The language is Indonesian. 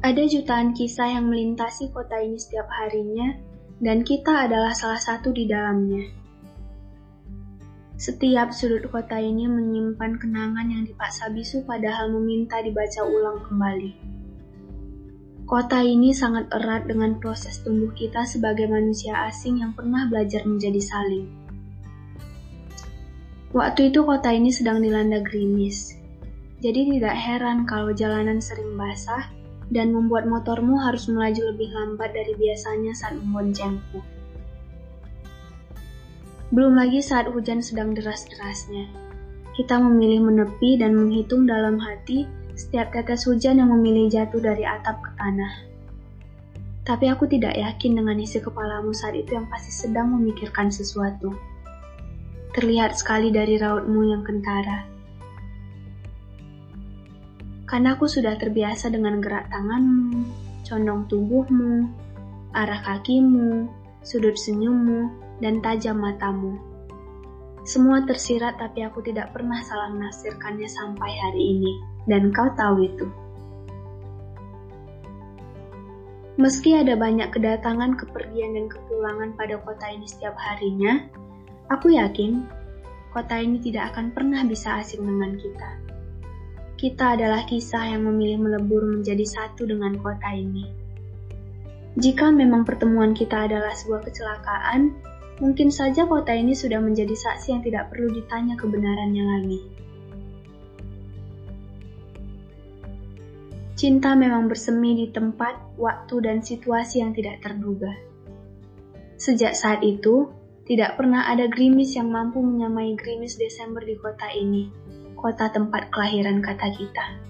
Ada jutaan kisah yang melintasi kota ini setiap harinya, dan kita adalah salah satu di dalamnya. Setiap sudut kota ini menyimpan kenangan yang dipaksa bisu padahal meminta dibaca ulang kembali. Kota ini sangat erat dengan proses tumbuh kita sebagai manusia asing yang pernah belajar menjadi saling. Waktu itu kota ini sedang dilanda gerimis, jadi tidak heran kalau jalanan sering basah dan membuat motormu harus melaju lebih lambat dari biasanya saat memboncengku. Belum lagi saat hujan sedang deras-derasnya. Kita memilih menepi dan menghitung dalam hati setiap tetes hujan yang memilih jatuh dari atap ke tanah. Tapi aku tidak yakin dengan isi kepalamu saat itu yang pasti sedang memikirkan sesuatu. Terlihat sekali dari rautmu yang kentara karena aku sudah terbiasa dengan gerak tanganmu, condong tubuhmu, arah kakimu, sudut senyummu, dan tajam matamu. Semua tersirat tapi aku tidak pernah salah menafsirkannya sampai hari ini, dan kau tahu itu. Meski ada banyak kedatangan, kepergian, dan kepulangan pada kota ini setiap harinya, aku yakin kota ini tidak akan pernah bisa asing dengan kita. Kita adalah kisah yang memilih melebur menjadi satu dengan kota ini. Jika memang pertemuan kita adalah sebuah kecelakaan, mungkin saja kota ini sudah menjadi saksi yang tidak perlu ditanya kebenarannya lagi. Cinta memang bersemi di tempat, waktu, dan situasi yang tidak terduga. Sejak saat itu, tidak pernah ada gerimis yang mampu menyamai gerimis Desember di kota ini kota tempat kelahiran kata kita.